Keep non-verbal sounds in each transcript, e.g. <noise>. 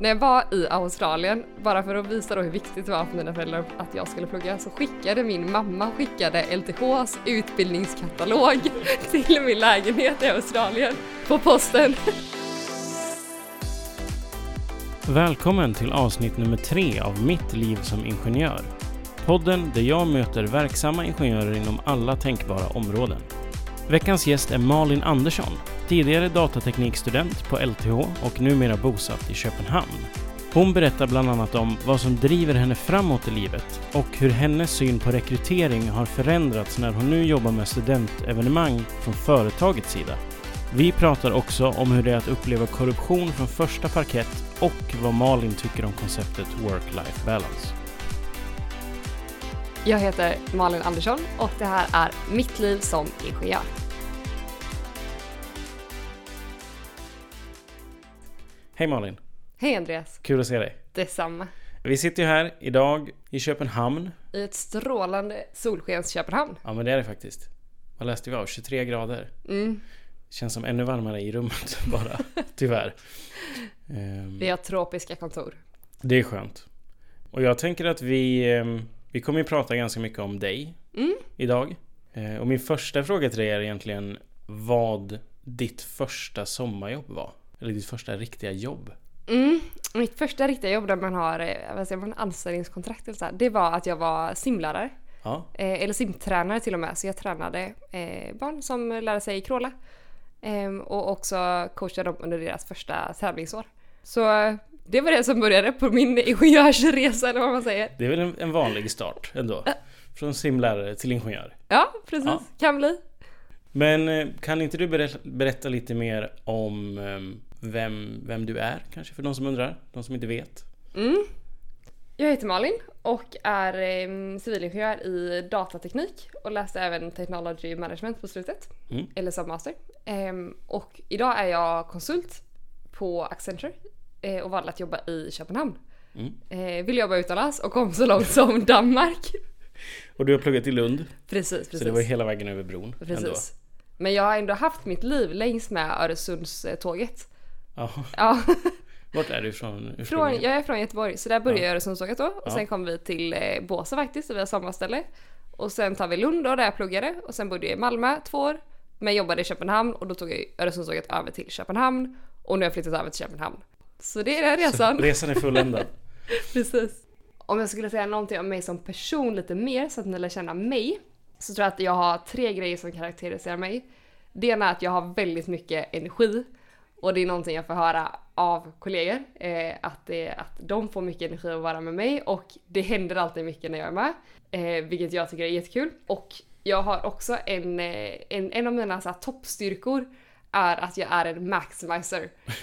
När jag var i Australien, bara för att visa då hur viktigt det var för mina föräldrar att jag skulle plugga, så skickade min mamma skickade LTHs utbildningskatalog <laughs> till min lägenhet i Australien på posten. Välkommen till avsnitt nummer tre av Mitt liv som ingenjör. Podden där jag möter verksamma ingenjörer inom alla tänkbara områden. Veckans gäst är Malin Andersson, tidigare datateknikstudent på LTH och numera bosatt i Köpenhamn. Hon berättar bland annat om vad som driver henne framåt i livet och hur hennes syn på rekrytering har förändrats när hon nu jobbar med studentevenemang från företagets sida. Vi pratar också om hur det är att uppleva korruption från första parkett och vad Malin tycker om konceptet work-life balance. Jag heter Malin Andersson och det här är mitt liv som ingenjör. Hej Malin! Hej Andreas! Kul att se dig! Detsamma! Vi sitter ju här idag i Köpenhamn. I ett strålande solskens Köpenhamn. Ja men det är det faktiskt. Vad läste vi av? 23 grader. Mm. Känns som ännu varmare i rummet <laughs> bara, tyvärr. Ehm, Vi har tropiska kontor. Det är skönt. Och jag tänker att vi, ehm, vi kommer ju prata ganska mycket om dig Mm. idag. Eh, Och min första fråga till dig är egentligen vad ditt första sommarjobb var. Eller ditt första riktiga jobb. Mm. Mitt första riktiga jobb där man har eh, vad säger man, anställningskontrakt eller så här, det var att jag var simlärare. Ja, Eh, eller simtränare till och med. Så jag tränade eh, barn som lärde sig crawla. Ehm, och också coachade dem under deras första tävlingsår. Så eh, det var det som började på min ingenjörsresa eller vad man säger. det är väl en, en vanlig start ändå. Från simlärare till ingenjör. Ja, precis. Ja. Kan bli. Men eh, kan inte du berätta, berätta lite mer om ehm, vem, vem du är kanske för de som undrar, de som inte vet? Mm. Jag heter Malin och är eh, civilingenjör i datateknik och läste även technology management på slutet. Mm. Eller som master. Ehm, och idag är jag konsult på Accenture eh, och valde att jobba i Köpenhamn. Mm. Eh, ville jobba utomlands och kom så långt som <laughs> Danmark. Och du har pluggat i Lund, Precis, precis. så det var hela vägen över bron. Ändå. precis. Men jag har ändå haft mitt liv längs med Öresundståget. Ja. Ja, <laughs> Vart är du ifrån från, jag är från Göteborg så där började Ja. Öresundståget då och Ja. sen kom vi till eh, faktiskt, där vi har sommarställe. Och sen tar vi Lund då där jag pluggade och sen bodde jag i Malmö två år. Men jobbade i Köpenhamn och då tog jag Öresundståget över till Köpenhamn och nu har jag flyttat över till Köpenhamn. Så det är den resan. Resan är fulländad. <laughs> Precis. Om jag skulle säga någonting om mig som person lite mer så att ni lär känna mig så tror jag att jag har tre grejer som karaktäriserar mig. Det ena är att jag har väldigt mycket energi och det är någonting jag får höra av kollegor eh, att, det, att de får mycket energi att vara med mig och det händer alltid mycket när jag är med eh, vilket jag tycker är jättekul. Och jag har också en, eh, en, en av mina så här, toppstyrkor är att jag är en maximizer. <laughs>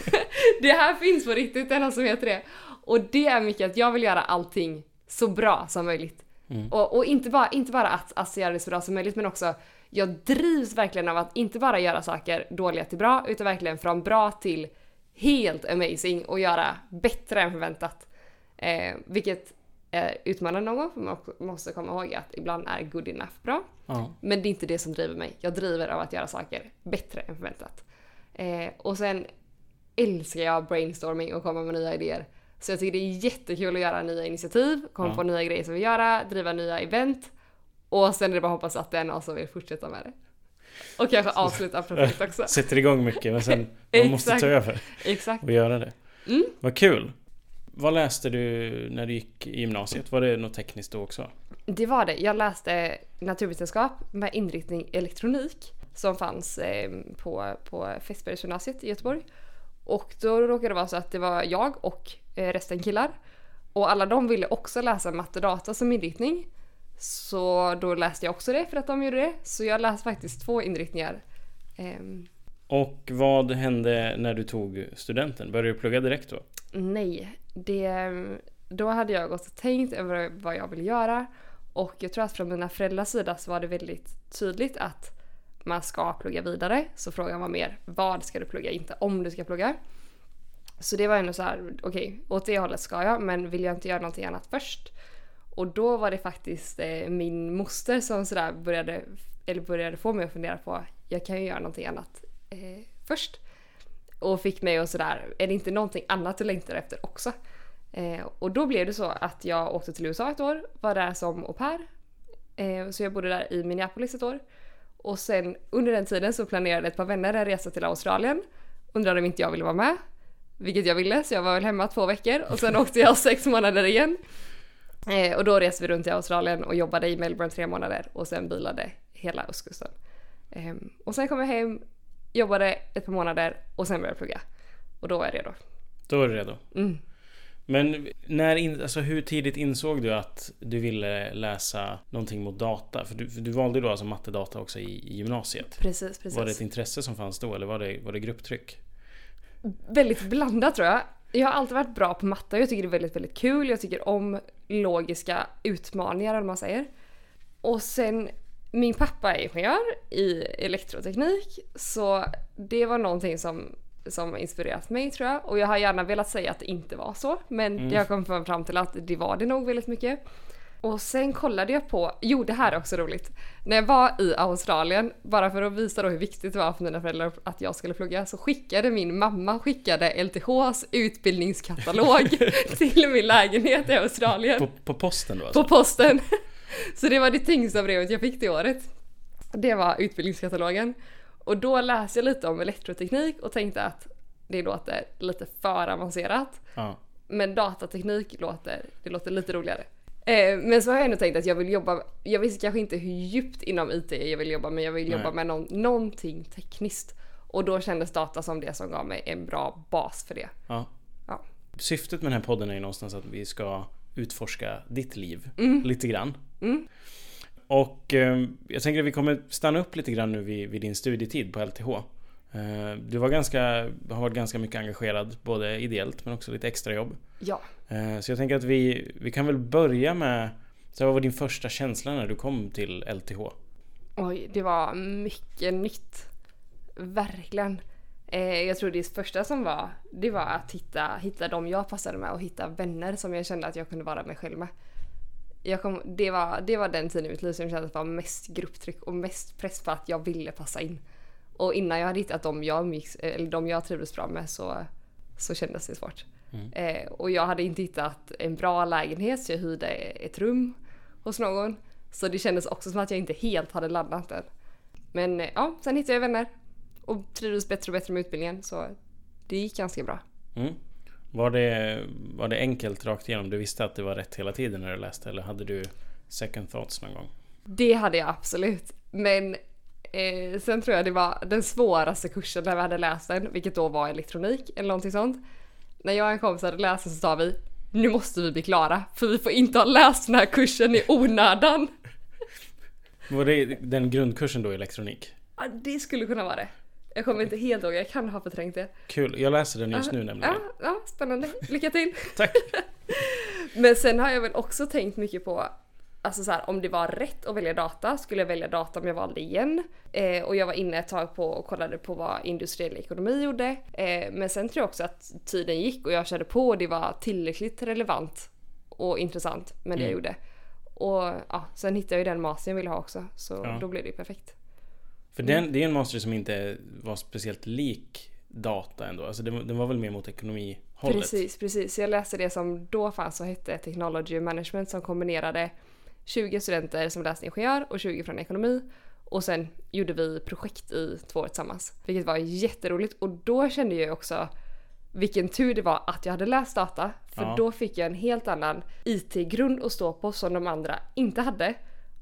<laughs> det här finns på riktigt, det någon som heter det. Och det är mycket att jag vill göra allting så bra som möjligt. Och, och inte, bara, inte bara att alltså, göra det så bra som möjligt men också jag drivs verkligen av att inte bara göra saker dåliga till bra utan verkligen från bra till helt amazing och göra bättre än förväntat. Eh, vilket är utmanande någon gång för man måste komma ihåg att ibland är good enough bra. Ja. Men det är inte det som driver mig. Jag driver av att göra saker bättre än förväntat. Eh, och sen älskar jag brainstorming och komma med nya idéer. Så jag tycker det är jättekul att göra nya initiativ, komma Ja. på nya grejer som vi göra, driva nya event. Och sen är det bara att hoppas att det är någon som vill fortsätta med det. Och kanske avsluta projekt också. <laughs> Sätter igång mycket men sen <laughs> man måste ta över Exakt. och göra det. Mm. Vad kul! Vad läste du när du gick i gymnasiet? Var det något tekniskt då också? Det var det. Jag läste naturvetenskap med inriktning elektronik som fanns eh, på, på Fässbergsgymnasiet i Göteborg. Och då råkade det vara så att det var jag och eh, resten killar. Och alla de ville också läsa matte och data som inriktning. Så då läste jag också det för att de gjorde det. Så jag läste faktiskt två inriktningar. Ehm, Och vad hände när du tog studenten? Började du plugga direkt då? Nej, det, då hade jag gått och tänkt över vad jag vill göra och jag tror att från mina föräldrars sida så var det väldigt tydligt att man ska plugga vidare. Så frågan var mer vad ska du plugga, inte om du ska plugga. Så det var ändå så här, okej, åt det hållet ska jag, men vill jag inte göra någonting annat först? Och då var det faktiskt eh, min moster som sådär började, eller började få mig att fundera på, jag kan ju göra någonting annat eh, först. Och fick mig att sådär, är det inte någonting annat du längtar efter också? Eh, och då blev det så att jag åkte till USA ett år, var där som au pair. Eh, så jag bodde där i Minneapolis ett år. Och sen under den tiden så planerade ett par vänner en resa till Australien. Undrade om inte jag ville vara med. Vilket jag ville, så jag var väl hemma två veckor och sen åkte jag <laughs> sex månader igen. Eh, och då reste vi runt i Australien och jobbade i Melbourne tre månader och sen bilade hela östkusten. Eh, och sen kom jag hem, jobbade ett par månader och sen började jag plugga. Och då var jag redo. Då är du redo. Mm. Men när in, alltså hur tidigt insåg du att du ville läsa någonting mot data? För du, för du valde då alltså matte-data också i, i gymnasiet. Precis, precis. Var det ett intresse som fanns då eller var det, var det grupptryck? väldigt blandat tror jag. Jag har alltid varit bra på matte och jag tycker det är väldigt, väldigt kul. Jag tycker om logiska utmaningar eller vad man säger. Och sen, min pappa är ingenjör i elektroteknik så det var någonting som, som inspirerat mig tror jag. Och jag har gärna velat säga att det inte var så men Mm. jag kom fram till att det var det nog väldigt mycket. Och sen kollade jag på, jo det här är också roligt. När jag var i Australien, bara för att visa då hur viktigt det var för mina föräldrar att jag skulle plugga, så skickade min mamma skickade LTHs utbildningskatalog <laughs> till min lägenhet i Australien. På, på posten då alltså? På posten. <laughs> Så det var det tyngsta brevet jag fick det året. Det var utbildningskatalogen. Och då läste jag lite om elektroteknik och tänkte att det låter lite för avancerat. Ja. Men datateknik låter, det låter lite roligare. Eh, men så har jag ändå tänkt att jag vill jobba, jag visste kanske inte hur djupt inom IT jag vill jobba men jag vill Nej. jobba med någon, någonting tekniskt. Och då kändes data som det som gav mig en bra bas för det. ja. Ja. Syftet med den här podden är ju någonstans att vi ska utforska ditt liv Mm. lite grann. Och eh, jag tänker att vi kommer stanna upp lite grann nu vid, vid din studietid på LTH. Eh, du var ganska, har varit ganska mycket engagerad, både ideellt men också lite extrajobb. Ja. Eh, så jag tänker att vi, vi kan väl börja med, så vad var din första känsla när du kom till LTH? Oj, det var mycket nytt. Verkligen. Eh, jag tror det första som var, det var att hitta, hitta de jag passade med och hitta vänner som jag kände att jag kunde vara mig själv med. Kom, det, var, det var den tiden i mitt liv som jag kände att det var mest grupptryck och mest press på att jag ville passa in. Och innan jag hade hittat de jag, mix, eller de jag trivdes bra med så, så kändes det svårt. Eh, och jag hade inte hittat en bra lägenhet så jag hyrde ett rum hos någon. Så det kändes också som att jag inte helt hade landat än. Men eh, ja, sen hittade jag vänner och trivdes bättre och bättre med utbildningen så det gick ganska bra. Mm. Var, det, var det enkelt rakt igenom? Du visste att det var rätt hela tiden när du läste eller hade du second thoughts någon gång? Det hade jag absolut. Men eh, sen tror jag det var den svåraste kursen när vi hade läst den, vilket då var elektronik eller någonting sånt. När jag och en kompis hade läst så sa vi nu måste vi bli klara för vi får inte ha läst den här kursen i onödan. Var det den grundkursen då i elektronik? Ja, det skulle kunna vara det. Jag kommer inte helt ihåg, jag kan ha förträngt det. Kul, jag läser den just nu nämligen. Ja, ja, spännande. Lycka till! Tack! <laughs> Men sen har jag väl också tänkt mycket på Alltså så här, om det var rätt att välja data, skulle jag välja data om jag valde igen? Eh, och jag var inne ett tag på och kollade på vad industriell ekonomi gjorde. Eh, men sen tror jag också att tiden gick och jag körde på och det var tillräckligt relevant och intressant med det jag Mm. gjorde. Och ja, sen hittade jag ju den mastern jag ville ha också, så Ja. då blev det ju perfekt. För den, det är en master som inte var speciellt lik data ändå. Alltså den, den var väl mer mot ekonomihållet? Precis, precis. Jag läste det som då fanns och hette Technology Management som kombinerade 20 studenter som läste ingenjör och 20 från ekonomi. Och sen gjorde vi projekt i två år tillsammans. Vilket var jätteroligt och då kände jag också vilken tur det var att jag hade läst data. För Ja. då fick jag en helt annan IT-grund att stå på som de andra inte hade.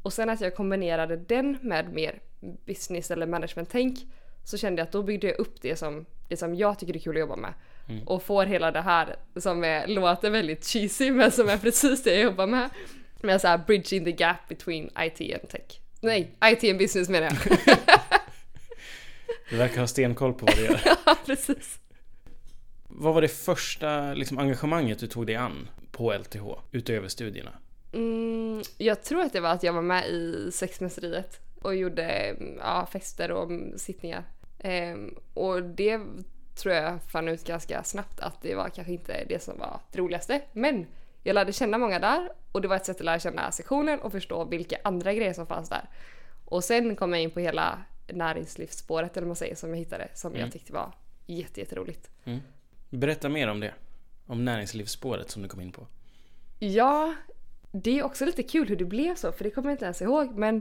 Och sen att jag kombinerade den med mer business eller management-tänk så kände jag att då byggde jag upp det som, det som jag tycker är kul att jobba med. Och får hela det här som är, låter väldigt cheesy men som är precis det jag jobbar med. Med så här bridging the gap between IT and tech. Nej, IT and business menar jag. <laughs> Du verkar ha stenkoll på vad du gör. <laughs> ja, prext. vad var det första liksom, engagemanget du tog dig an på LTH? Utöver studierna? Mm, jag tror att det var att jag var med i sexmästeriet och gjorde ja, fester och sittningar. Ehm, och det tror jag fann ut ganska snabbt att det var kanske inte det som var det roligaste. Men jag lärde känna många där och det var ett sätt att lära känna sektionen och förstå vilka andra grejer som fanns där. Och sen kom jag in på hela näringslivsspåret eller vad man säger som jag hittade som Mm. jag tyckte var jätte, jätteroligt. Mm. Berätta mer om det. Om näringslivsspåret som du kom in på. Ja, det är också lite kul hur det blev så, för det kommer jag inte ens ihåg. Men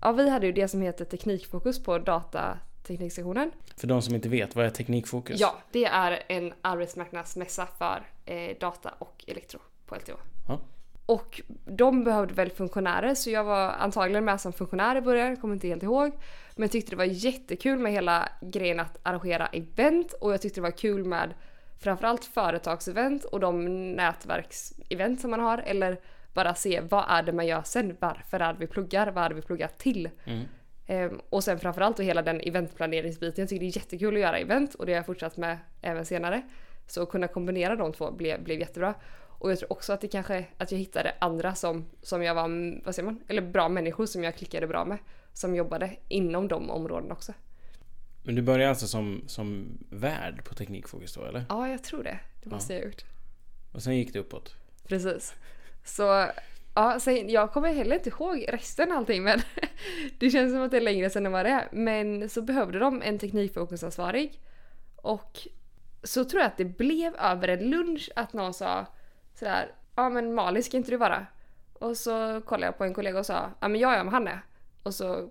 ja, vi hade ju det som heter teknikfokus på datatekniksektionen. För de som inte vet, vad är Teknikfokus? Ja, det är en arbetsmarknadsmässa för eh, data och elektro på LTH. Ja. Och de behövde väl funktionärer så jag var antagligen med som funktionär i början, kommer inte helt ihåg. Men tyckte det var jättekul med hela grejen att arrangera event och jag tyckte det var kul med framförallt företagsevent och de nätverksevent som man har eller bara se vad är det man gör sen, varför är det vi pluggar, vad är det vi pluggar till. Mm. Ehm, och sen framförallt och hela den eventplaneringsbiten. Jag tycker det är jättekul att göra event och det har jag fortsatt med även senare. Så att kunna kombinera de två blev, blev jättebra. Och jag tror också att det kanske, att jag hittade andra som, som jag var, vad säger man, eller bra människor som jag klickade bra med. Som jobbade inom de områdena också. Men du började alltså som, som värd på Teknikfokus då eller? Ja, jag tror det. Det måste jag ha gjort. Och sen gick det uppåt? Precis. Så ja, sen, jag kommer heller inte ihåg resten allting men <laughs> det känns som att det är längre sedan än vad det är. Men så behövde de en teknikfokusansvarig. Och så tror jag att det blev över en lunch att någon sa sådär Ja men Malin ska inte du vara? Och så kollade jag på en kollega och sa Ja men jag är med Hanne. Och så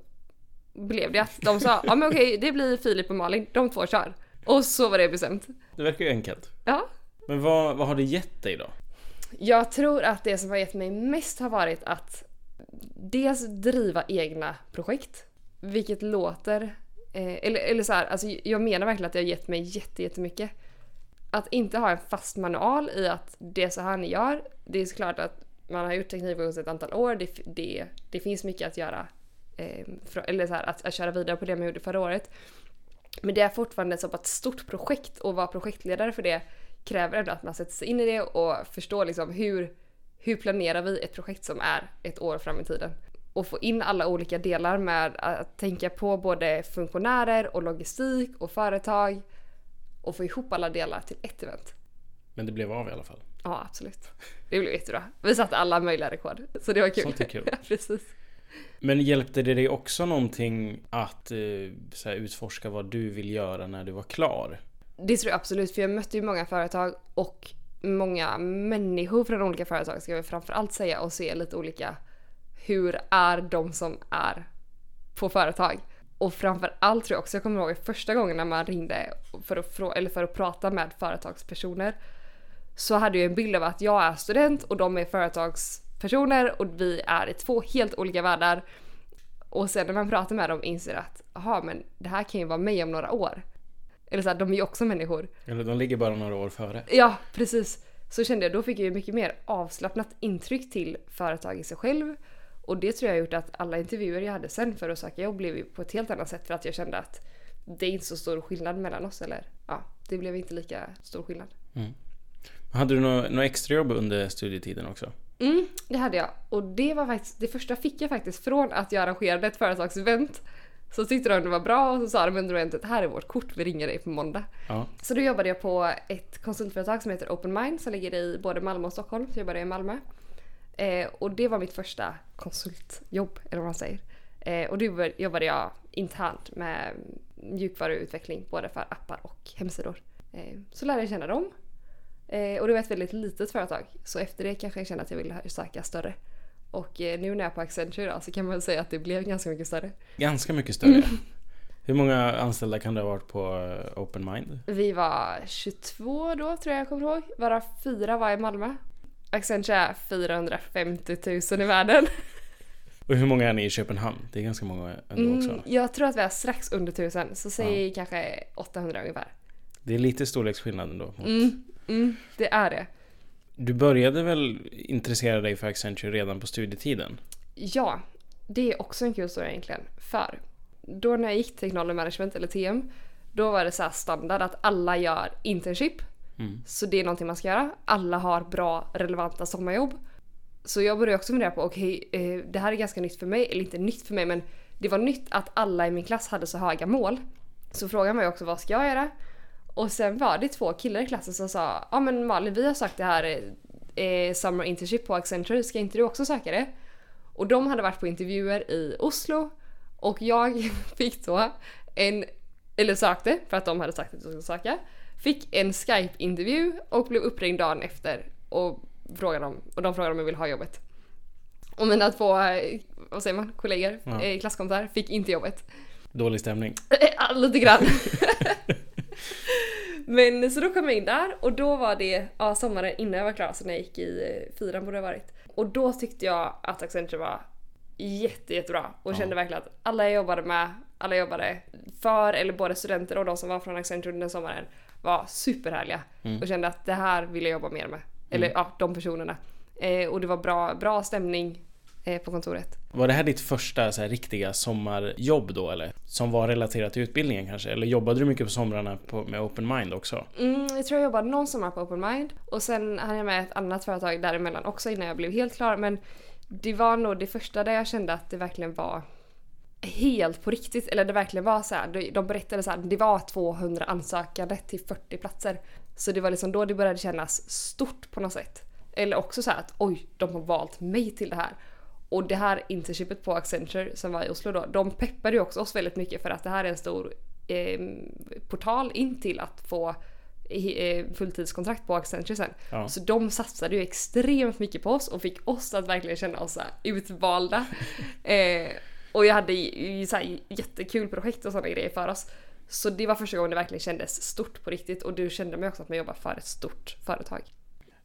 blev det att de sa <laughs> Ja men okej det blir Filip och Malin, de två kör. Och så var det bestämt. Det verkar ju enkelt. Ja. Men vad, vad har det gett dig då? Jag tror att det som har gett mig mest har varit att dels driva egna projekt. Vilket låter... Eh, eller, eller så här, alltså jag menar verkligen att det har gett mig jätte, jättemycket. Att inte ha en fast manual i att det är så här ni gör. Det är såklart att man har gjort teknikfokus ett antal år. Det, det, det finns mycket att göra. Eh, för, eller så här, att, att köra vidare på det man gjorde förra året. Men det är fortfarande ett så pass stort projekt och vara projektledare för det kräver ändå att man sätter sig in i det och förstår liksom hur, hur planerar vi ett projekt som är ett år fram i tiden. Och få in alla olika delar med att tänka på både funktionärer och logistik och företag och få ihop alla delar till ett event. Men det blev av i alla fall. Ja, absolut. Det blev jättebra. Vi satte alla möjliga rekord. Så det var kul. Sånt är kul. <laughs> ja, precis. Men hjälpte det dig också någonting att eh, här, utforska vad du vill göra när du var klar? Det tror jag absolut, för jag mötte ju många företag och många människor från olika företag ska jag framförallt säga och se lite olika hur är de som är på företag. Och framförallt tror jag också, jag kommer ihåg första gången när man ringde för att, eller för att prata med företagspersoner så hade jag en bild av att jag är student och de är företagspersoner och vi är i två helt olika världar. Och sen när man pratar med dem inser att aha men det här kan ju vara mig om några år. Eller så här, de är ju också människor. Eller de ligger bara några år före. Ja, precis. Så kände jag, då fick jag ju mycket mer avslappnat intryck till företag i sig själv. Och det tror jag har gjort att alla intervjuer jag hade sen för att söka jobb blev på ett helt annat sätt för att jag kände att det är inte så stor skillnad mellan oss eller ja, det blev inte lika stor skillnad. Hade du några nå extrajobb under studietiden också? Mm, det hade jag. Och det var faktiskt, det första fick jag faktiskt från att jag arrangerade ett företagsevent. Så tyckte de det var bra och så sa de under eventet här är vårt kort, vi ringer dig på måndag. Ja. Så då jobbade jag på ett konsultföretag som heter Open Mind som ligger i både Malmö och Stockholm. Så jag jobbade i Malmö. Eh, och det var mitt första konsultjobb, eller vad man säger. Eh, och då jobbade jag internt med mjukvaruutveckling både för appar och hemsidor. Eh, så lärde jag känna dem. Eh, och det var ett väldigt litet företag. Så efter det kanske jag kände att jag ville söka större. Och eh, nu när jag är på Accenture då, så kan man väl säga att det blev ganska mycket större. Ganska mycket större. Hur många anställda kan det ha varit på eh, Open Mind? Vi var 22 då tror jag jag kommer ihåg. Varav fyra var i Malmö. Accenture är 450 000 i världen. Och hur många är ni i Köpenhamn? Det är ganska många ändå också. Mm, jag tror att vi är strax under 1000 så säg kanske 800 ungefär. Det är lite storleksskillnad ändå. mot- Mm, mm, det är det. Du började väl intressera dig för Accenture redan på studietiden? Ja, det är också en kul story egentligen. För då när jag gick Technology Management eller TM då var det så här standard att alla gör internship. Mm. Så det är någonting man ska göra. Alla har bra relevanta sommarjobb. Så jag började också fundera på okej, eh, det här är ganska nytt för mig. Eller inte nytt för mig men det var nytt att alla i min klass hade så höga mål. Så frågan var ju också vad ska jag göra? Och sen var det två killar i klassen som sa ja men Malin vi har sagt det här eh, eh, Summer Internship på Accenture, ska inte du också söka det? Och de hade varit på intervjuer i Oslo och jag <laughs> fick då en eller sökte för att de hade sagt att jag skulle söka. Fick en Skype-intervju och blev uppringd dagen efter och, frågade om, och de frågade om jag ville ha jobbet. Och mina två, eh, vad säger man, kollegor, Ja. ja. klasskompisar fick inte jobbet. Dålig stämning. <laughs> Lite grann. <laughs> <laughs> Men så då kom jag in där och då var det ja, sommaren innan jag var klar, så när jag gick i eh, fyran borde det varit. Och då tyckte jag att Accenture var jätte, jättebra och Ja. kände verkligen att alla jag jobbade med, alla jobbade för, eller både studenter och de som var från Accenture under sommaren var superhärliga Mm. och kände att det här vill jag jobba mer med. Eller ja, de personerna. Eh, och det var bra, bra stämning eh, på kontoret. Var det här ditt första så här, riktiga sommarjobb då eller? Som var relaterat till utbildningen kanske? Eller jobbade du mycket på somrarna på, med Open Mind också? Mm, jag tror jag jobbade någon sommar på Open Mind och sen hade jag med ett annat företag däremellan också innan jag blev helt klar. Men det var nog det första där jag kände att det verkligen var helt på riktigt. Eller det verkligen var så här. de- De berättade så här, det var 200 ansökande till 40 platser. Så det var liksom då det började kännas stort på något sätt. Eller också så här att oj, de har valt mig till det här. Och det här internshipet på Accenture som var i Oslo då, de peppade ju också oss väldigt mycket för att det här är en stor eh, portal in till att få eh, fulltidskontrakt på Accenture sen. Ja. Så de satsade ju extremt mycket på oss och fick oss att verkligen känna oss utvalda. <laughs> eh, och jag hade ju så här jättekul projekt och sådana grejer för oss. Så det var första gången det verkligen kändes stort på riktigt och du kände mig också att man jobbar för ett stort företag.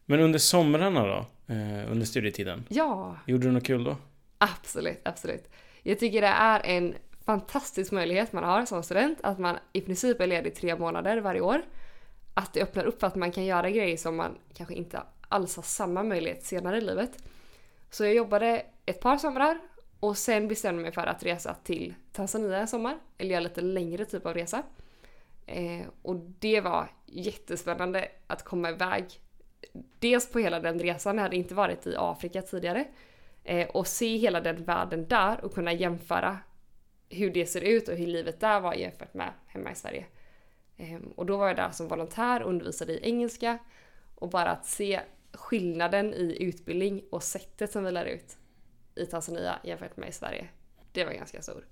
Men under somrarna då? Eh, under studietiden? Ja, Gjorde du något kul då? absolut, absolut. Jag tycker det är en fantastisk möjlighet man har som student att man i princip är ledig tre månader varje år. Att det öppnar upp för att man kan göra grejer som man kanske inte alls har samma möjlighet senare i livet. Så jag jobbade ett par somrar och sen bestämde jag mig för att resa till Tanzania i sommar. Eller göra lite längre typ av resa. Eh, och det var jättespännande att komma iväg. Dels på hela den resan, jag hade inte varit i Afrika tidigare. Eh, och se hela den världen där och kunna jämföra hur det ser ut och hur livet där var jämfört med hemma i Sverige. Eh, och då var jag där som volontär och undervisade i engelska. Och bara att se skillnaden i utbildning och sättet som vi lär ut i Tanzania jämfört med i Sverige. Det var ganska stor.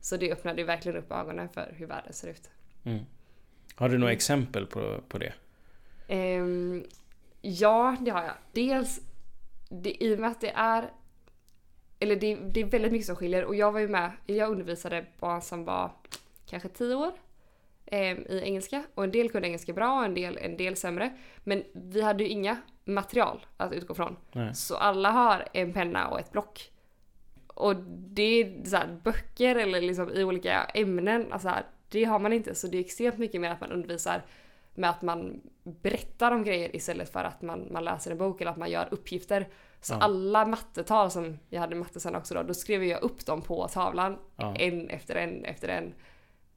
Så det öppnade ju verkligen upp ögonen för hur världen ser ut. Mm. Har du några exempel på, på det? Ehm, ja, det har jag. Dels det, i och med att det är eller det, det är väldigt mycket som skiljer och jag var ju med, jag undervisade barn som var kanske 10 år ehm, i engelska och en del kunde engelska bra och en del, en del sämre. Men vi hade ju inga material att utgå från. Nej. Så alla har en penna och ett block. Och det är så här, böcker eller liksom i olika ämnen, alltså här, det har man inte. Så det är extremt mycket mer att man undervisar med att man berättar om grejer istället för att man, man läser en bok eller att man gör uppgifter. Så Ja. alla mattetal som jag hade matte sen också då, då skrev jag upp dem på tavlan Ja. en efter en efter en.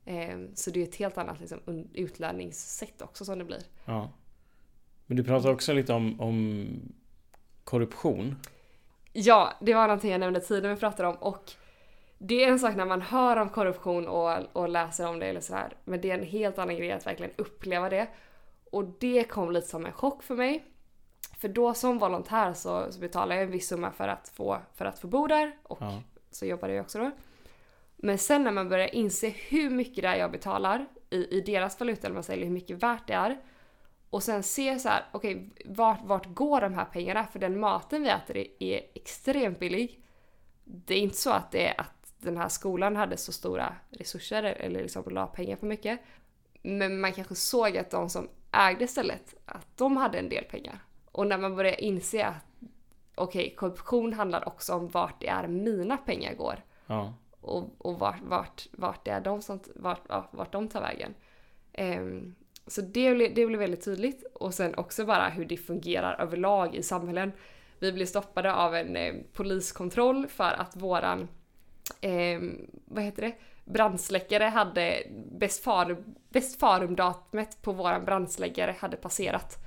Ehm, så det är ett helt annat liksom, utlärningssätt också som det blir. ja. Men du pratar också lite om, om korruption. Ja, det var någonting jag nämnde tidigare vi pratade om och det är en sak när man hör om korruption och, och läser om det eller sådär. Men det är en helt annan grej att verkligen uppleva det. Och det kom lite som en chock för mig. För då som volontär så, så betalade jag en viss summa för att få, för att få bo där och Ja. så jobbade jag också då. Men sen när man börjar inse hur mycket det är jag betalar i, i deras valuta, eller man säger, hur mycket värt det är. Och sen se så här, okej, vart, vart går de här pengarna? För den maten vi äter är, är extremt billig. Det är inte så att, det är att den här skolan hade så stora resurser eller liksom la pengar på mycket. Men man kanske såg att de som ägde stället, att de hade en del pengar. Och när man börjar inse att okej, korruption handlar också om vart det är mina pengar går Ja. och, och vart, vart, vart det är de som, vart, vart de tar vägen. Ehm, så det blev, det blev väldigt tydligt. Och sen också bara hur det fungerar överlag i samhällen. Vi blev stoppade av en eh, poliskontroll för att våran, eh, vad heter det, brandsläckare hade bäst farum, bäst farumdatumet på våran brandsläckare hade passerat.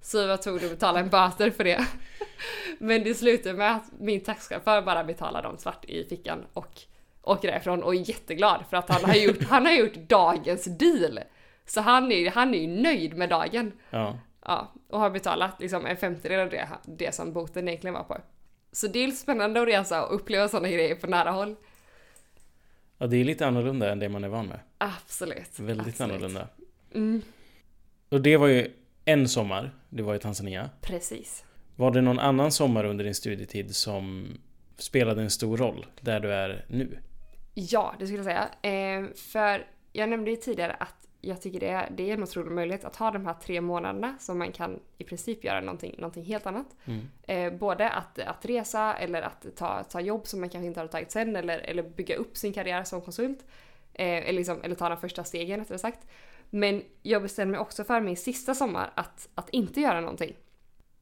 Så vi var tvungna att betala en böter för det. <laughs> Men det slutade med att min taxichaufför bara betalade dem svart i fickan och åker därifrån och är jätteglad för att han har gjort, han har gjort dagens deal. Så han är, han är ju nöjd med dagen. Ja. Ja, och har betalat liksom en femtedel av det, det som boten egentligen var på. Så det är lite spännande att resa och uppleva sådana grejer på nära håll. Ja, det är lite annorlunda än det man är van med. Absolut. Väldigt absolut. annorlunda. Mm, Och det var ju en sommar, det var i Tanzania. precis. Var det någon annan sommar under din studietid som spelade en stor roll där du är nu? Ja, det skulle jag säga. Eh, för jag nämnde ju tidigare att jag tycker det är, det är en otrolig möjlighet att ha de här tre månaderna som man kan i princip göra någonting, någonting helt annat. Mm. Eh, både att, att resa eller att ta, ta jobb som man kanske inte har tagit sen eller, eller bygga upp sin karriär som konsult. Eh, eller, liksom, eller ta de första stegen rättare sagt. Men jag bestämde mig också för min sista sommar att, att inte göra någonting.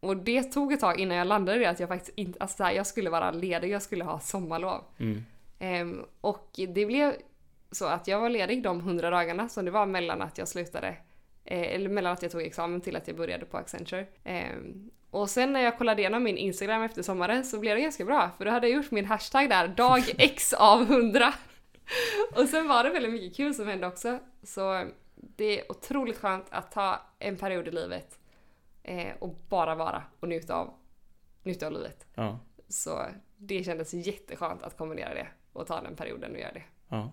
Och det tog ett tag innan jag landade i det att jag faktiskt inte, alltså så här, jag skulle vara ledig, jag skulle ha sommarlov. Mm. Ehm, och det blev så att jag var ledig de 100 dagarna som det var mellan att jag slutade, eh, eller mellan att jag tog examen till att jag började på Accenture. Ehm, och sen när jag kollade igenom min Instagram efter sommaren så blev det ganska bra för då hade jag gjort min hashtag där, dag <laughs> X av 100. Och sen var det väldigt mycket kul som hände också. Så det är otroligt skönt att ta en period i livet eh, och bara vara och njuta av, njuta av livet. Ja, Så det kändes jätteskönt att kombinera det och ta den perioden och göra det. ja.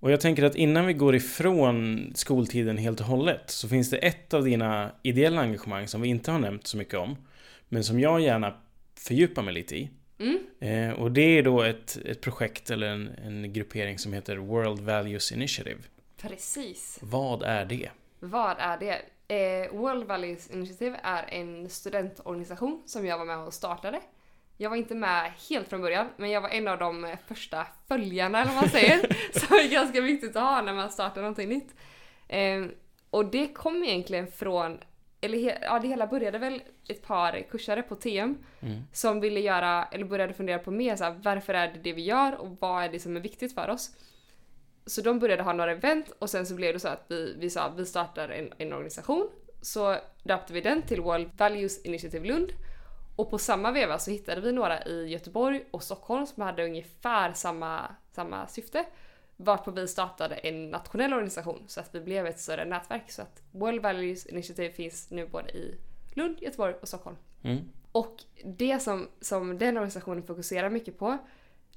Och jag tänker att innan vi går ifrån skoltiden helt och hållet så finns det ett av dina ideella engagemang som vi inte har nämnt så mycket om. Men som jag gärna fördjupar mig lite i. Mm. Eh, och det är då ett, ett projekt eller en, en gruppering som heter World Values Initiative. Precis. Vad är det? Vad är det? Eh, World Values Initiative är en studentorganisation som jag var med och startade. Jag var inte med helt från början, men jag var en av de första följarna eller vad man säger. <laughs> som är ganska viktigt att ha när man startar någonting nytt. Eh, och det kom egentligen från, eller he, ja det hela började väl ett par kursare på TM Mm. som ville göra, eller började fundera på mer så här, varför är det det vi gör och vad är det som är viktigt för oss? Så de började ha några event och sen så blev det så att vi, vi sa vi startar en, en organisation. Så döpte vi den till World Values Initiative Lund. Och på samma veva så hittade vi några i Göteborg och Stockholm som hade ungefär samma, samma syfte. Varpå vi startade en nationell organisation så att vi blev ett större nätverk. Så att World Values Initiative finns nu både i Lund, Göteborg och Stockholm. Mm. Och det som, som den organisationen fokuserar mycket på,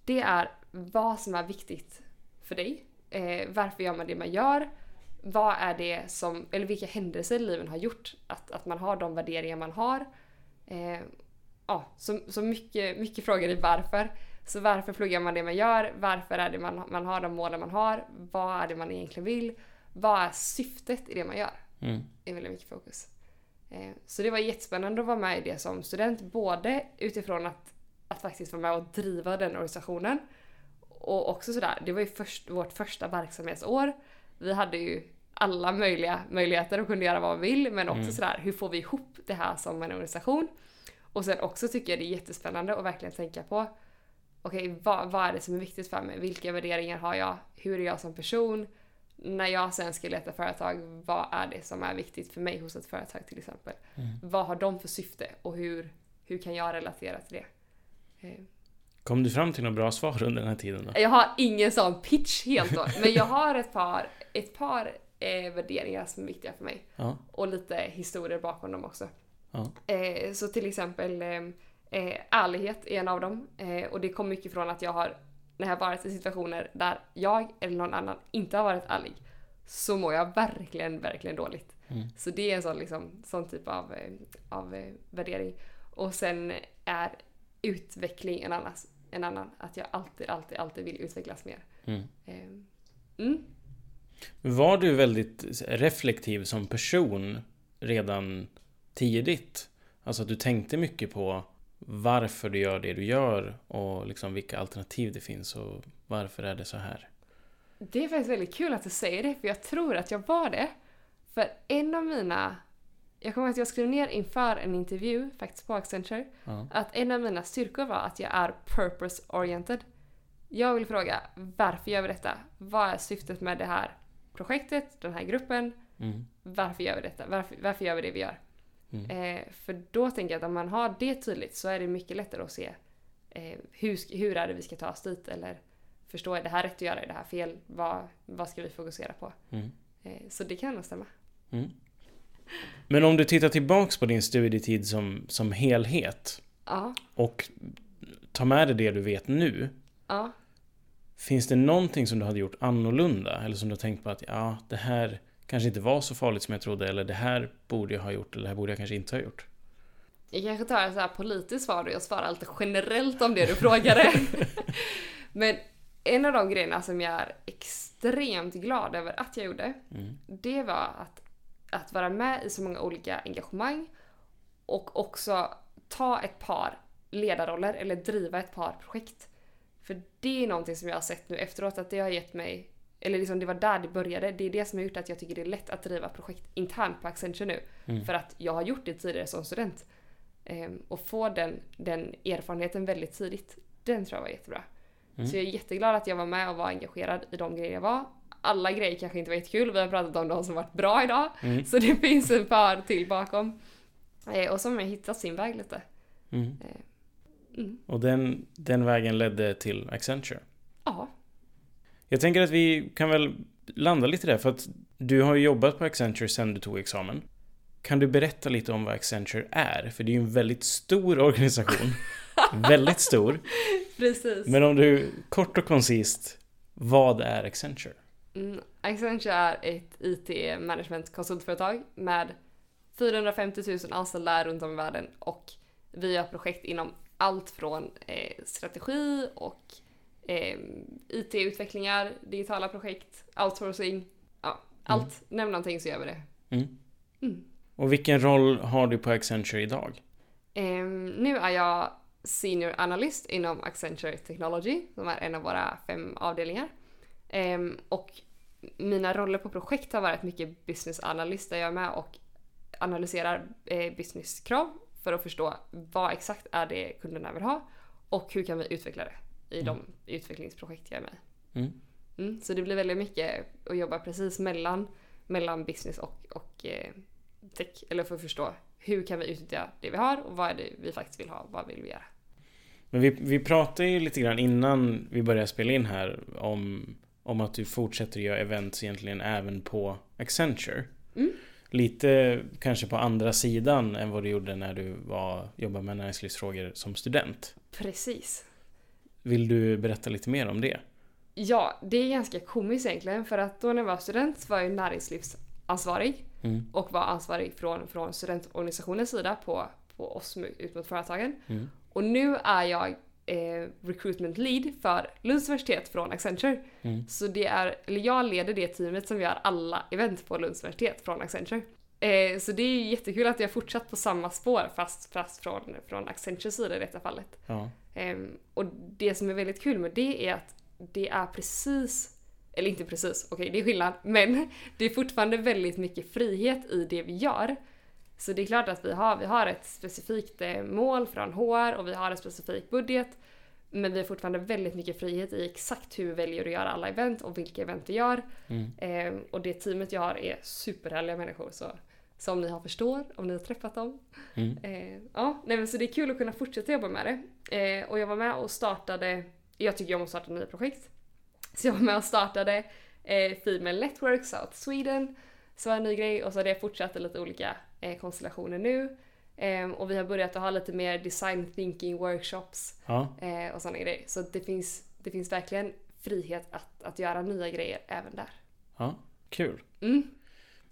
det är vad som är viktigt för dig. Eh, varför gör man det man gör? Vad är det som, eller vilka händelser i livet har gjort att, att man har de värderingar man har? Eh, ja, så, så mycket, mycket frågor i varför. Så varför pluggar man det man gör? Varför är det man, man har de målen man har? Vad är det man egentligen vill? Vad är syftet i det man gör? Mm. är väldigt mycket fokus. Eh, Så det var jättespännande att vara med i det som student, både utifrån att, att faktiskt vara med och driva den organisationen och också sådär, det var ju först, vårt första verksamhetsår. Vi hade ju alla möjliga möjligheter att kunna göra vad vi vill men också Mm. sådär, hur får vi ihop det här som en organisation? Och sen också tycker jag det är jättespännande att verkligen tänka på okej, vad, vad är det som är viktigt för mig? Vilka värderingar har jag? Hur är jag som person? När jag sen ska leta företag, vad är det som är viktigt för mig hos ett företag till exempel? Mm. Vad har de för syfte och hur, hur kan jag relatera till det? Eh, Kom du fram till några bra svar under den här tiden då? Jag har ingen sån pitch helt då, men jag har ett par, ett par eh, värderingar som är viktiga för mig. Ja, Och lite historier bakom dem också. Ja, Eh, så till exempel eh, eh, ärlighet är en av dem. Eh, och det kommer mycket från att jag har, när jag har varit i situationer där jag eller någon annan inte har varit ärlig, så mår jag verkligen, verkligen dåligt. Mm. Så det är en sån, liksom, sån typ av, eh, av eh, värdering. Och sen är utveckling en annan, en annan. Att jag alltid, alltid, alltid vill utvecklas mer. mm. Mm. Var du väldigt reflektiv som person redan tidigt? Alltså att du tänkte mycket på varför du gör det du gör och liksom vilka alternativ det finns och varför är det så här? Det är faktiskt väldigt kul att du säger det, för jag tror att jag var det. För en av mina... Jag kommer ihåg att jag skrev ner inför en intervju, faktiskt på Accenture, Ja. att en av mina styrkor var att jag är purpose-oriented. Jag vill fråga, varför gör vi detta? Vad är syftet med det här projektet, den här gruppen? Mm. Varför gör vi detta? Varför, varför gör vi det vi gör? Mm. Eh, för då tänker jag att om man har det tydligt så är det mycket lättare att se eh, hur, hur är det vi ska ta oss dit eller förstå, är det här rätt att göra, är det här fel? Vad, vad ska vi fokusera på? Mm. Eh, så det kan nog stämma. Mm. Men om du tittar tillbaks på din studietid som, som helhet Ja, och tar med dig det du vet nu. ja. Finns det någonting som du hade gjort annorlunda? Eller som du har tänkt på att ja, det här kanske inte var så farligt som jag trodde. Eller det här borde jag ha gjort. Eller det här borde jag kanske inte ha gjort. Jag kanske tar ett så här politiskt svar och jag svarar lite generellt om det du frågade. <laughs> Men en av de grejerna som jag är extremt glad över att jag gjorde, Mm. det var att, att vara med i så många olika engagemang och också ta ett par ledarroller eller driva ett par projekt. För det är någonting som jag har sett nu efteråt att det har gett mig, eller liksom det var där det började, det är det som har gjort att jag tycker det är lätt att driva projekt internt på Accenture nu. Mm. För att jag har gjort det tidigare som student. Ehm, och få den, den erfarenheten väldigt tidigt, den tror jag var jättebra. Mm. Så jag är jätteglad att jag var med och var engagerad i de grejer jag var. Alla grejer kanske inte var jättekul, vi har pratat om de som varit bra idag. Mm. Så det <laughs> finns ett par till bakom. Eh, och som har hittat sin väg lite. Mm. Mm. Och den, den vägen ledde till Accenture. Ja. Jag tänker att vi kan väl landa lite där för att du har ju jobbat på Accenture sedan du tog examen. Kan du berätta lite om vad Accenture är? För det är ju en väldigt stor organisation. <laughs> väldigt stor. Precis. Men om du kort och koncist, vad är Accenture? Mm, Accenture är ett IT management konsultföretag med 450 000 anställda runt om i världen och vi har projekt inom allt från eh, strategi och eh, IT-utvecklingar, digitala projekt, outsourcing, ja, allt. Nämn någonting så gör vi det. Mm. Mm. Och vilken roll har du på Accenture idag? Ehm, nu är jag Senior Analyst inom Accenture Technology, som är en av våra fem avdelningar. Ehm, och mina roller på projekt har varit mycket business analyst där jag är med och analyserar eh, businesskrav för att förstå vad exakt är det kunderna vill ha och hur kan vi utveckla det i de utvecklingsprojekt jag är med. Mm. Mm, så det blir väldigt mycket att jobba precis mellan, mellan business och, och eh, tech. Eller för att förstå hur kan vi utnyttja det vi har och vad är det vi faktiskt vill ha. Vad vill vi göra? Men vi, vi pratade ju lite grann innan vi började spela in här om, om att du fortsätter göra events egentligen även på Accenture. Mm. Lite kanske på andra sidan än vad du gjorde när du var, jobbade med näringslivsfrågor som student. Precis. Vill du berätta lite mer om det? Ja, det är ganska komiskt egentligen för att då när jag var student var jag näringslivsansvarig Mm. och var ansvarig från, från studentorganisationens sida på, på oss ut mot företagen. Mm. Och nu är jag eh, recruitment lead för Lunds universitet från Accenture. Mm. Så det är, eller jag leder det teamet som gör alla event på Lunds universitet från Accenture. Eh, så det är ju jättekul att jag fortsatt på samma spår fast, fast från, från Accentures sida i detta fallet. Ja. Ehm, och det som är väldigt kul med det är att det är precis, eller inte precis, okej det är skillnad, men <laughs> det är fortfarande väldigt mycket frihet i det vi gör. Så det är klart att vi har, vi har ett specifikt eh, mål från HR och vi har en specifik budget. Men vi har fortfarande väldigt mycket frihet i exakt hur vi väljer att göra alla event och vilka event vi gör. Mm. Ehm, och det teamet jag har är superhärliga människor. Så som ni har förstår, om ni har träffat dem. Mm. Eh, ja, nej, men så det är kul att kunna fortsätta jobba med det. Eh, och jag var med och startade, jag tycker om att starta nya projekt. Så jag var med och startade eh, Female Network South Sweden. Så var en ny grej och så har det fortsatt i lite olika eh, konstellationer nu. Eh, och vi har börjat att ha lite mer design thinking workshops Ja. eh, och sådana grejer. Så det finns, det finns verkligen frihet att, att göra nya grejer även där. ja, kul. Mm.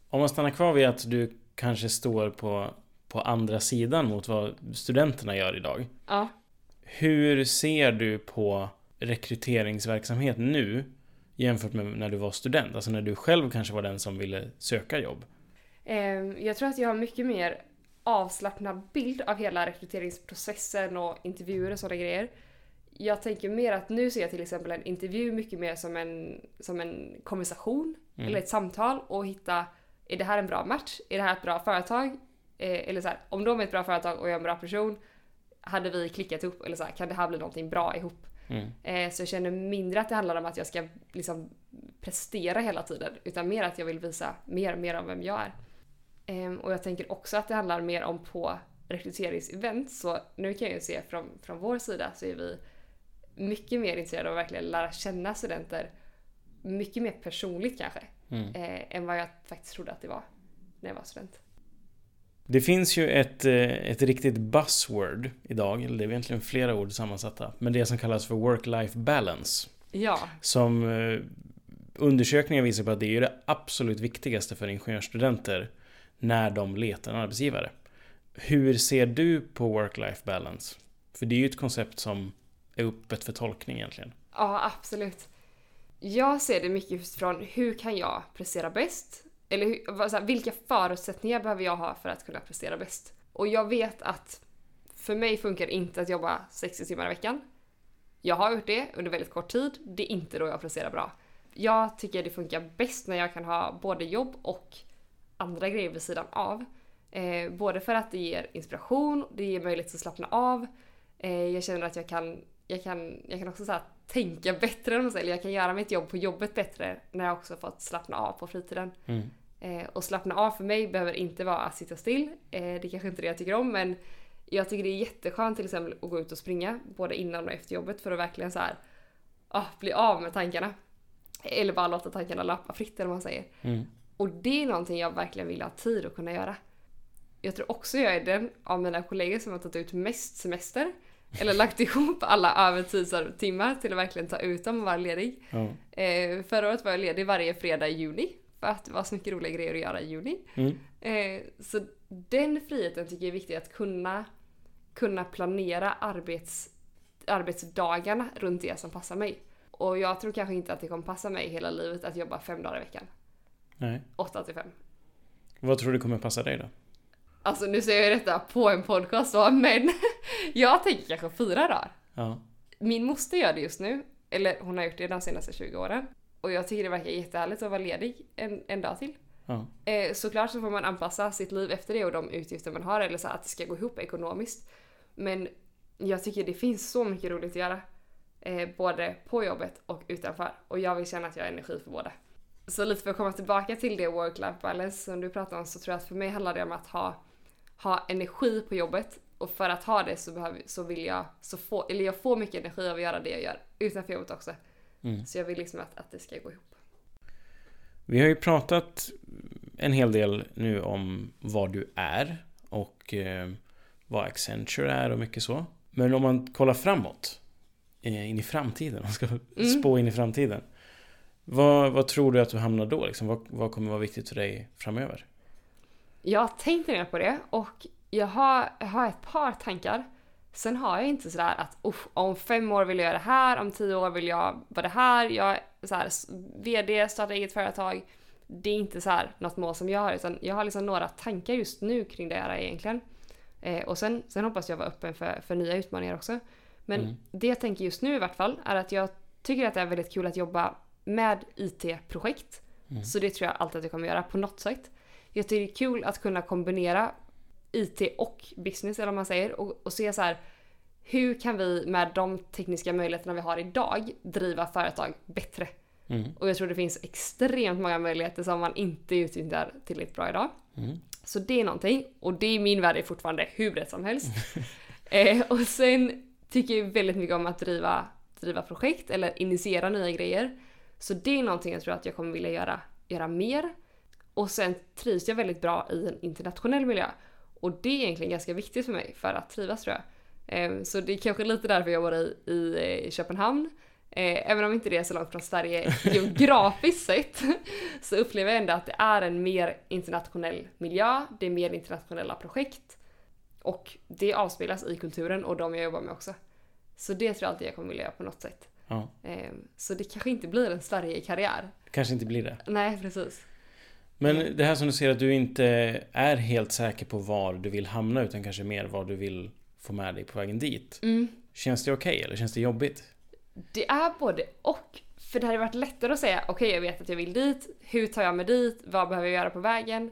Om man stannar kvar vid att du kanske står på, på andra sidan mot vad studenterna gör idag. Ja. Hur ser du på rekryteringsverksamhet nu jämfört med när du var student? Alltså när du själv kanske var den som ville söka jobb. Ehm, Jag tror att jag har mycket mer avslappnad bild av hela rekryteringsprocessen och intervjuer och sådana grejer. Jag tänker mer att nu ser jag till exempel en intervju mycket mer som en, som en konversation Mm. eller ett samtal och hitta är det här en bra match? Är det här ett bra företag? Eh, eller så här, om de är ett bra företag och jag är en bra person, hade vi klickat ihop? Eller så här, kan det här bli någonting bra ihop? Mm. Eh, så jag känner mindre att det handlar om att jag ska liksom prestera hela tiden, utan mer att jag vill visa mer, mer av vem jag är. Ehm, och jag tänker också att det handlar mer om på rekryteringsevent, så nu kan jag ju se från, från vår sida så är vi mycket mer intresserade av att verkligen lära känna studenter mycket mer personligt kanske, Mm. eh, än vad jag faktiskt trodde att det var när jag var student. Det finns ju ett, eh, ett riktigt buzzword idag, eller det är egentligen flera ord sammansatta, men det som kallas för work-life balance. Ja. Som eh, undersökningar visar på att det är det absolut viktigaste för ingenjörsstudenter när de letar en arbetsgivare. Hur ser du på work-life balance? För det är ju ett koncept som är öppet för tolkning egentligen. Ja, absolut. Jag ser det mycket utifrån hur kan jag prestera bäst? Eller hur, så här, vilka förutsättningar behöver jag ha för att kunna prestera bäst? Och jag vet att för mig funkar det inte att jobba 60 timmar i veckan. Jag har gjort det under väldigt kort tid. Det är inte då jag presterar bra. Jag tycker det funkar bäst när jag kan ha både jobb och andra grejer vid sidan av. Eh, både för att det ger inspiration, det ger möjlighet att slappna av. Eh, jag känner att jag kan, jag kan, jag kan också så tänka bättre, om säger, eller jag kan göra mitt jobb på jobbet bättre när jag också fått slappna av på fritiden. Mm. Eh, och slappna av för mig behöver inte vara att sitta still. Eh, det är kanske inte det jag tycker om men jag tycker det är jätteskönt till exempel att gå ut och springa både innan och efter jobbet för att verkligen så här, ah, bli av med tankarna. Eller bara låta tankarna löpa fritt eller vad man säger. Mm. Och det är någonting jag verkligen vill ha tid att kunna göra. Jag tror också jag är den av mina kollegor som har tagit ut mest semester. Eller lagt ihop alla övertidstimmar till att verkligen ta ut dem och vara ledig. Ja. Eh, förra året var jag ledig varje fredag i juni. För att det var så mycket roliga grejer att göra i juni. Mm. Eh, så den friheten tycker jag är viktig att kunna, kunna planera arbets, arbetsdagarna runt det som passar mig. Och jag tror kanske inte att det kommer passa mig hela livet att jobba fem dagar i veckan. Nej. 8 till 5. Vad tror du kommer passa dig då? Alltså nu säger jag detta på en podcast då, men <laughs> jag tänker kanske fyra dagar. Ja. Min moster gör det just nu, eller hon har gjort det de senaste 20 åren. Och jag tycker det verkar jättehärligt att vara ledig en, en dag till. Ja. Eh, såklart så får man anpassa sitt liv efter det och de utgifter man har eller så att det ska gå ihop ekonomiskt. Men jag tycker det finns så mycket roligt att göra. Eh, både på jobbet och utanför. Och jag vill känna att jag har energi för båda. Så lite för att komma tillbaka till det work-life balance som du pratar om så tror jag att för mig handlar det om att ha, ha energi på jobbet. Och för att ha det så, behöver, så vill jag, så få, eller jag får mycket energi av att göra det jag gör utanför jobbet också. Mm. Så jag vill liksom att, att det ska gå ihop. Vi har ju pratat en hel del nu om vad du är och eh, vad Accenture är och mycket så. Men om man kollar framåt, eh, in i framtiden, <laughs> man ska spå in i framtiden. Vad, vad tror du att du hamnar då? Liksom? Vad, vad kommer vara viktigt för dig framöver? Jag har tänkt ner på det och jag har, jag har ett par tankar. Sen har jag inte sådär att "Uff, om fem år vill jag göra det här, om tio år vill jag vara det här. Jag är så här, s- VD, starta eget företag. Det är inte så här något mål som jag har utan jag har liksom några tankar just nu kring det här egentligen. Eh, och sen, sen hoppas jag vara öppen för, för nya utmaningar också. Men Mm. det jag tänker just nu i vart fall är att jag tycker att det är väldigt kul att jobba med IT-projekt. Mm. Så det tror jag alltid att jag kommer göra på något sätt. Jag tycker det är kul att kunna kombinera IT och business eller vad man säger och, och se så här hur kan vi med de tekniska möjligheterna vi har idag driva företag bättre? Mm. Och jag tror det finns extremt många möjligheter som man inte utnyttjar tillräckligt bra idag. Mm. Så det är någonting och det i min värld är fortfarande hur brett som helst. <laughs> eh, och sen tycker jag väldigt mycket om att driva, driva projekt eller initiera nya grejer. Så det är någonting jag tror att jag kommer vilja göra, göra mer. Och sen trivs jag väldigt bra i en internationell miljö. Och det är egentligen ganska viktigt för mig för att trivas tror jag. Eh, Så det är kanske lite därför jag bor i, i eh, Köpenhamn. Eh, Även om inte det är så långt från Sverige geografiskt sett <laughs> så upplever jag ändå att det är en mer internationell miljö, det är mer internationella projekt och det avspeglas i kulturen och de jag jobbar med också. Så det tror jag alltid jag kommer vilja göra på något sätt. Ja, Eh, Så det kanske inte blir en Sverige-karriär. kanske inte blir det. Nej, precis. Men det här som du säger att du inte är helt säker på var du vill hamna utan kanske mer vad du vill få med dig på vägen dit. Mm. Känns det okej eller känns det jobbigt? Det är både och. För det hade varit lättare att säga okej jag vet att jag vill dit, hur tar jag mig dit, vad behöver jag göra på vägen?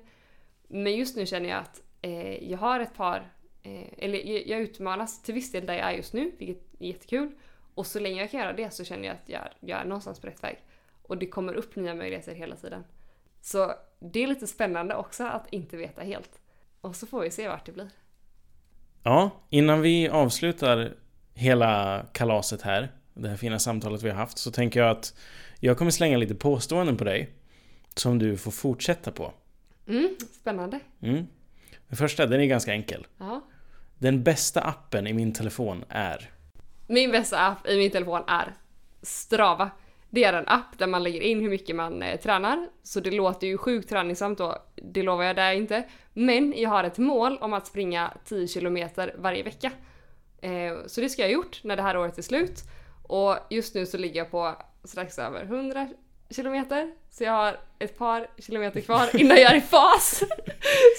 Men just nu känner jag att eh, jag har ett par, eh, eller jag, jag utmanas till viss del där jag är just nu, vilket är jättekul. Och så länge jag kan göra det så känner jag att jag, jag är någonstans på rätt väg. Och det kommer upp nya möjligheter hela tiden. Så det är lite spännande också att inte veta helt. Och så får vi se vart det blir. Ja, innan vi avslutar hela kalaset här, det här fina samtalet vi har haft, så tänker jag att jag kommer slänga lite påståenden på dig som du får fortsätta på. Mm, spännande. Mm. Den första, den är ganska enkel. Ja. Den bästa appen i min telefon är... Min bästa app i min telefon är Strava. Det är en app där man lägger in hur mycket man eh, tränar. Så det låter ju sjukt träningssamt och det lovar jag där inte. Men jag har ett mål om att springa 10 kilometer varje vecka. Eh, så det ska jag ha gjort när det här året är slut. Och just nu så ligger jag på strax över 100 kilometer. Så jag har ett par kilometer kvar <laughs> innan jag är i fas.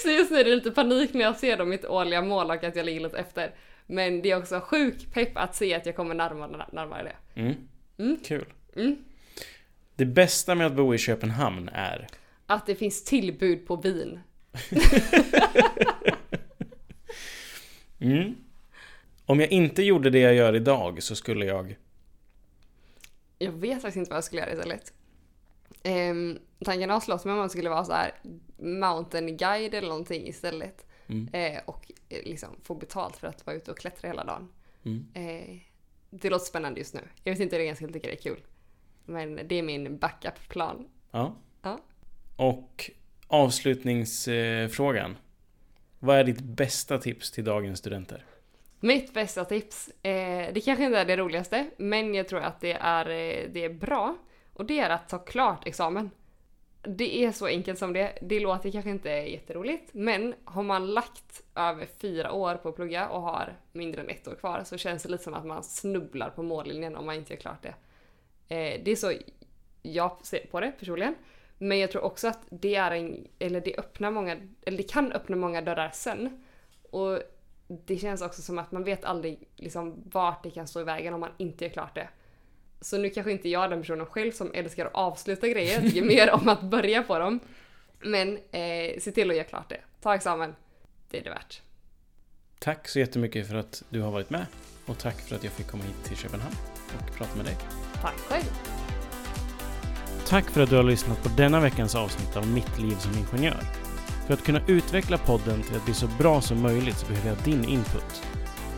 så just nu är det lite panik när jag ser då mitt årliga mål och att jag ligger lite efter. Men det är också sjuk pepp att se att jag kommer närmare, närmare det. Mm. Mm. Kul. Mm. Det bästa med att bo i Köpenhamn är? Att det finns tillbud på vin. <laughs> Mm. Om jag inte gjorde det jag gör idag så skulle jag... Jag vet faktiskt inte vad jag skulle göra istället. Um, tanken har slått mig om man skulle vara så här mountain guide eller någonting istället. Mm. Eh, och eh, liksom få betalt för att vara ute och klättra hela dagen. Mm. Eh, det låter spännande just nu. Jag vet inte hur jag ska tycka det är kul. Men det är min backup-plan. Ja. Ja. Och avslutningsfrågan. Vad är ditt bästa tips till dagens studenter? Mitt bästa tips, eh, det kanske inte är det roligaste, men jag tror att det är, eh, det är bra. Och det är att ta klart examen. Det är så enkelt som det. Det låter kanske inte jätteroligt, men har man lagt över fyra år på att plugga och har mindre än ett år kvar så känns det lite som att man snubblar på mållinjen om man inte gör klart det. Eh, det är så jag ser på det personligen. Men jag tror också att det är en, eller det öppnar många, eller det kan öppna många dörrar sen. Och det känns också som att man vet aldrig liksom vart det kan stå i vägen om man inte gör klart det. Så nu kanske inte jag är den personen själv som älskar att avsluta grejer, jag tycker <laughs> mer om att börja på dem. Men eh, se till att göra klart det. Ta examen. Det är det värt. Tack så jättemycket för att du har varit med. Och tack för att jag fick komma hit till Köpenhamn och prata med dig. Tack själv. Tack för att du har lyssnat på denna veckans avsnitt av Mitt liv som ingenjör. För att kunna utveckla podden till att bli så bra som möjligt så behöver jag din input.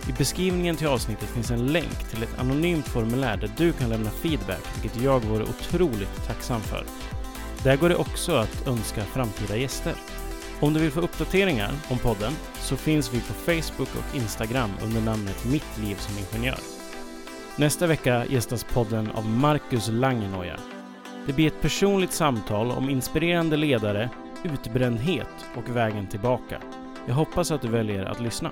I beskrivningen till avsnittet finns en länk till ett anonymt formulär där du kan lämna feedback, vilket jag vore otroligt tacksam för. Där går det också att önska framtida gäster. Om du vill få uppdateringar om podden så finns vi på Facebook och Instagram under namnet Mitt liv som ingenjör. Nästa vecka gästas podden av Marcus Langenoja. Det blir ett personligt samtal om inspirerande ledare, utbrändhet och vägen tillbaka. Jag hoppas att du väljer att lyssna.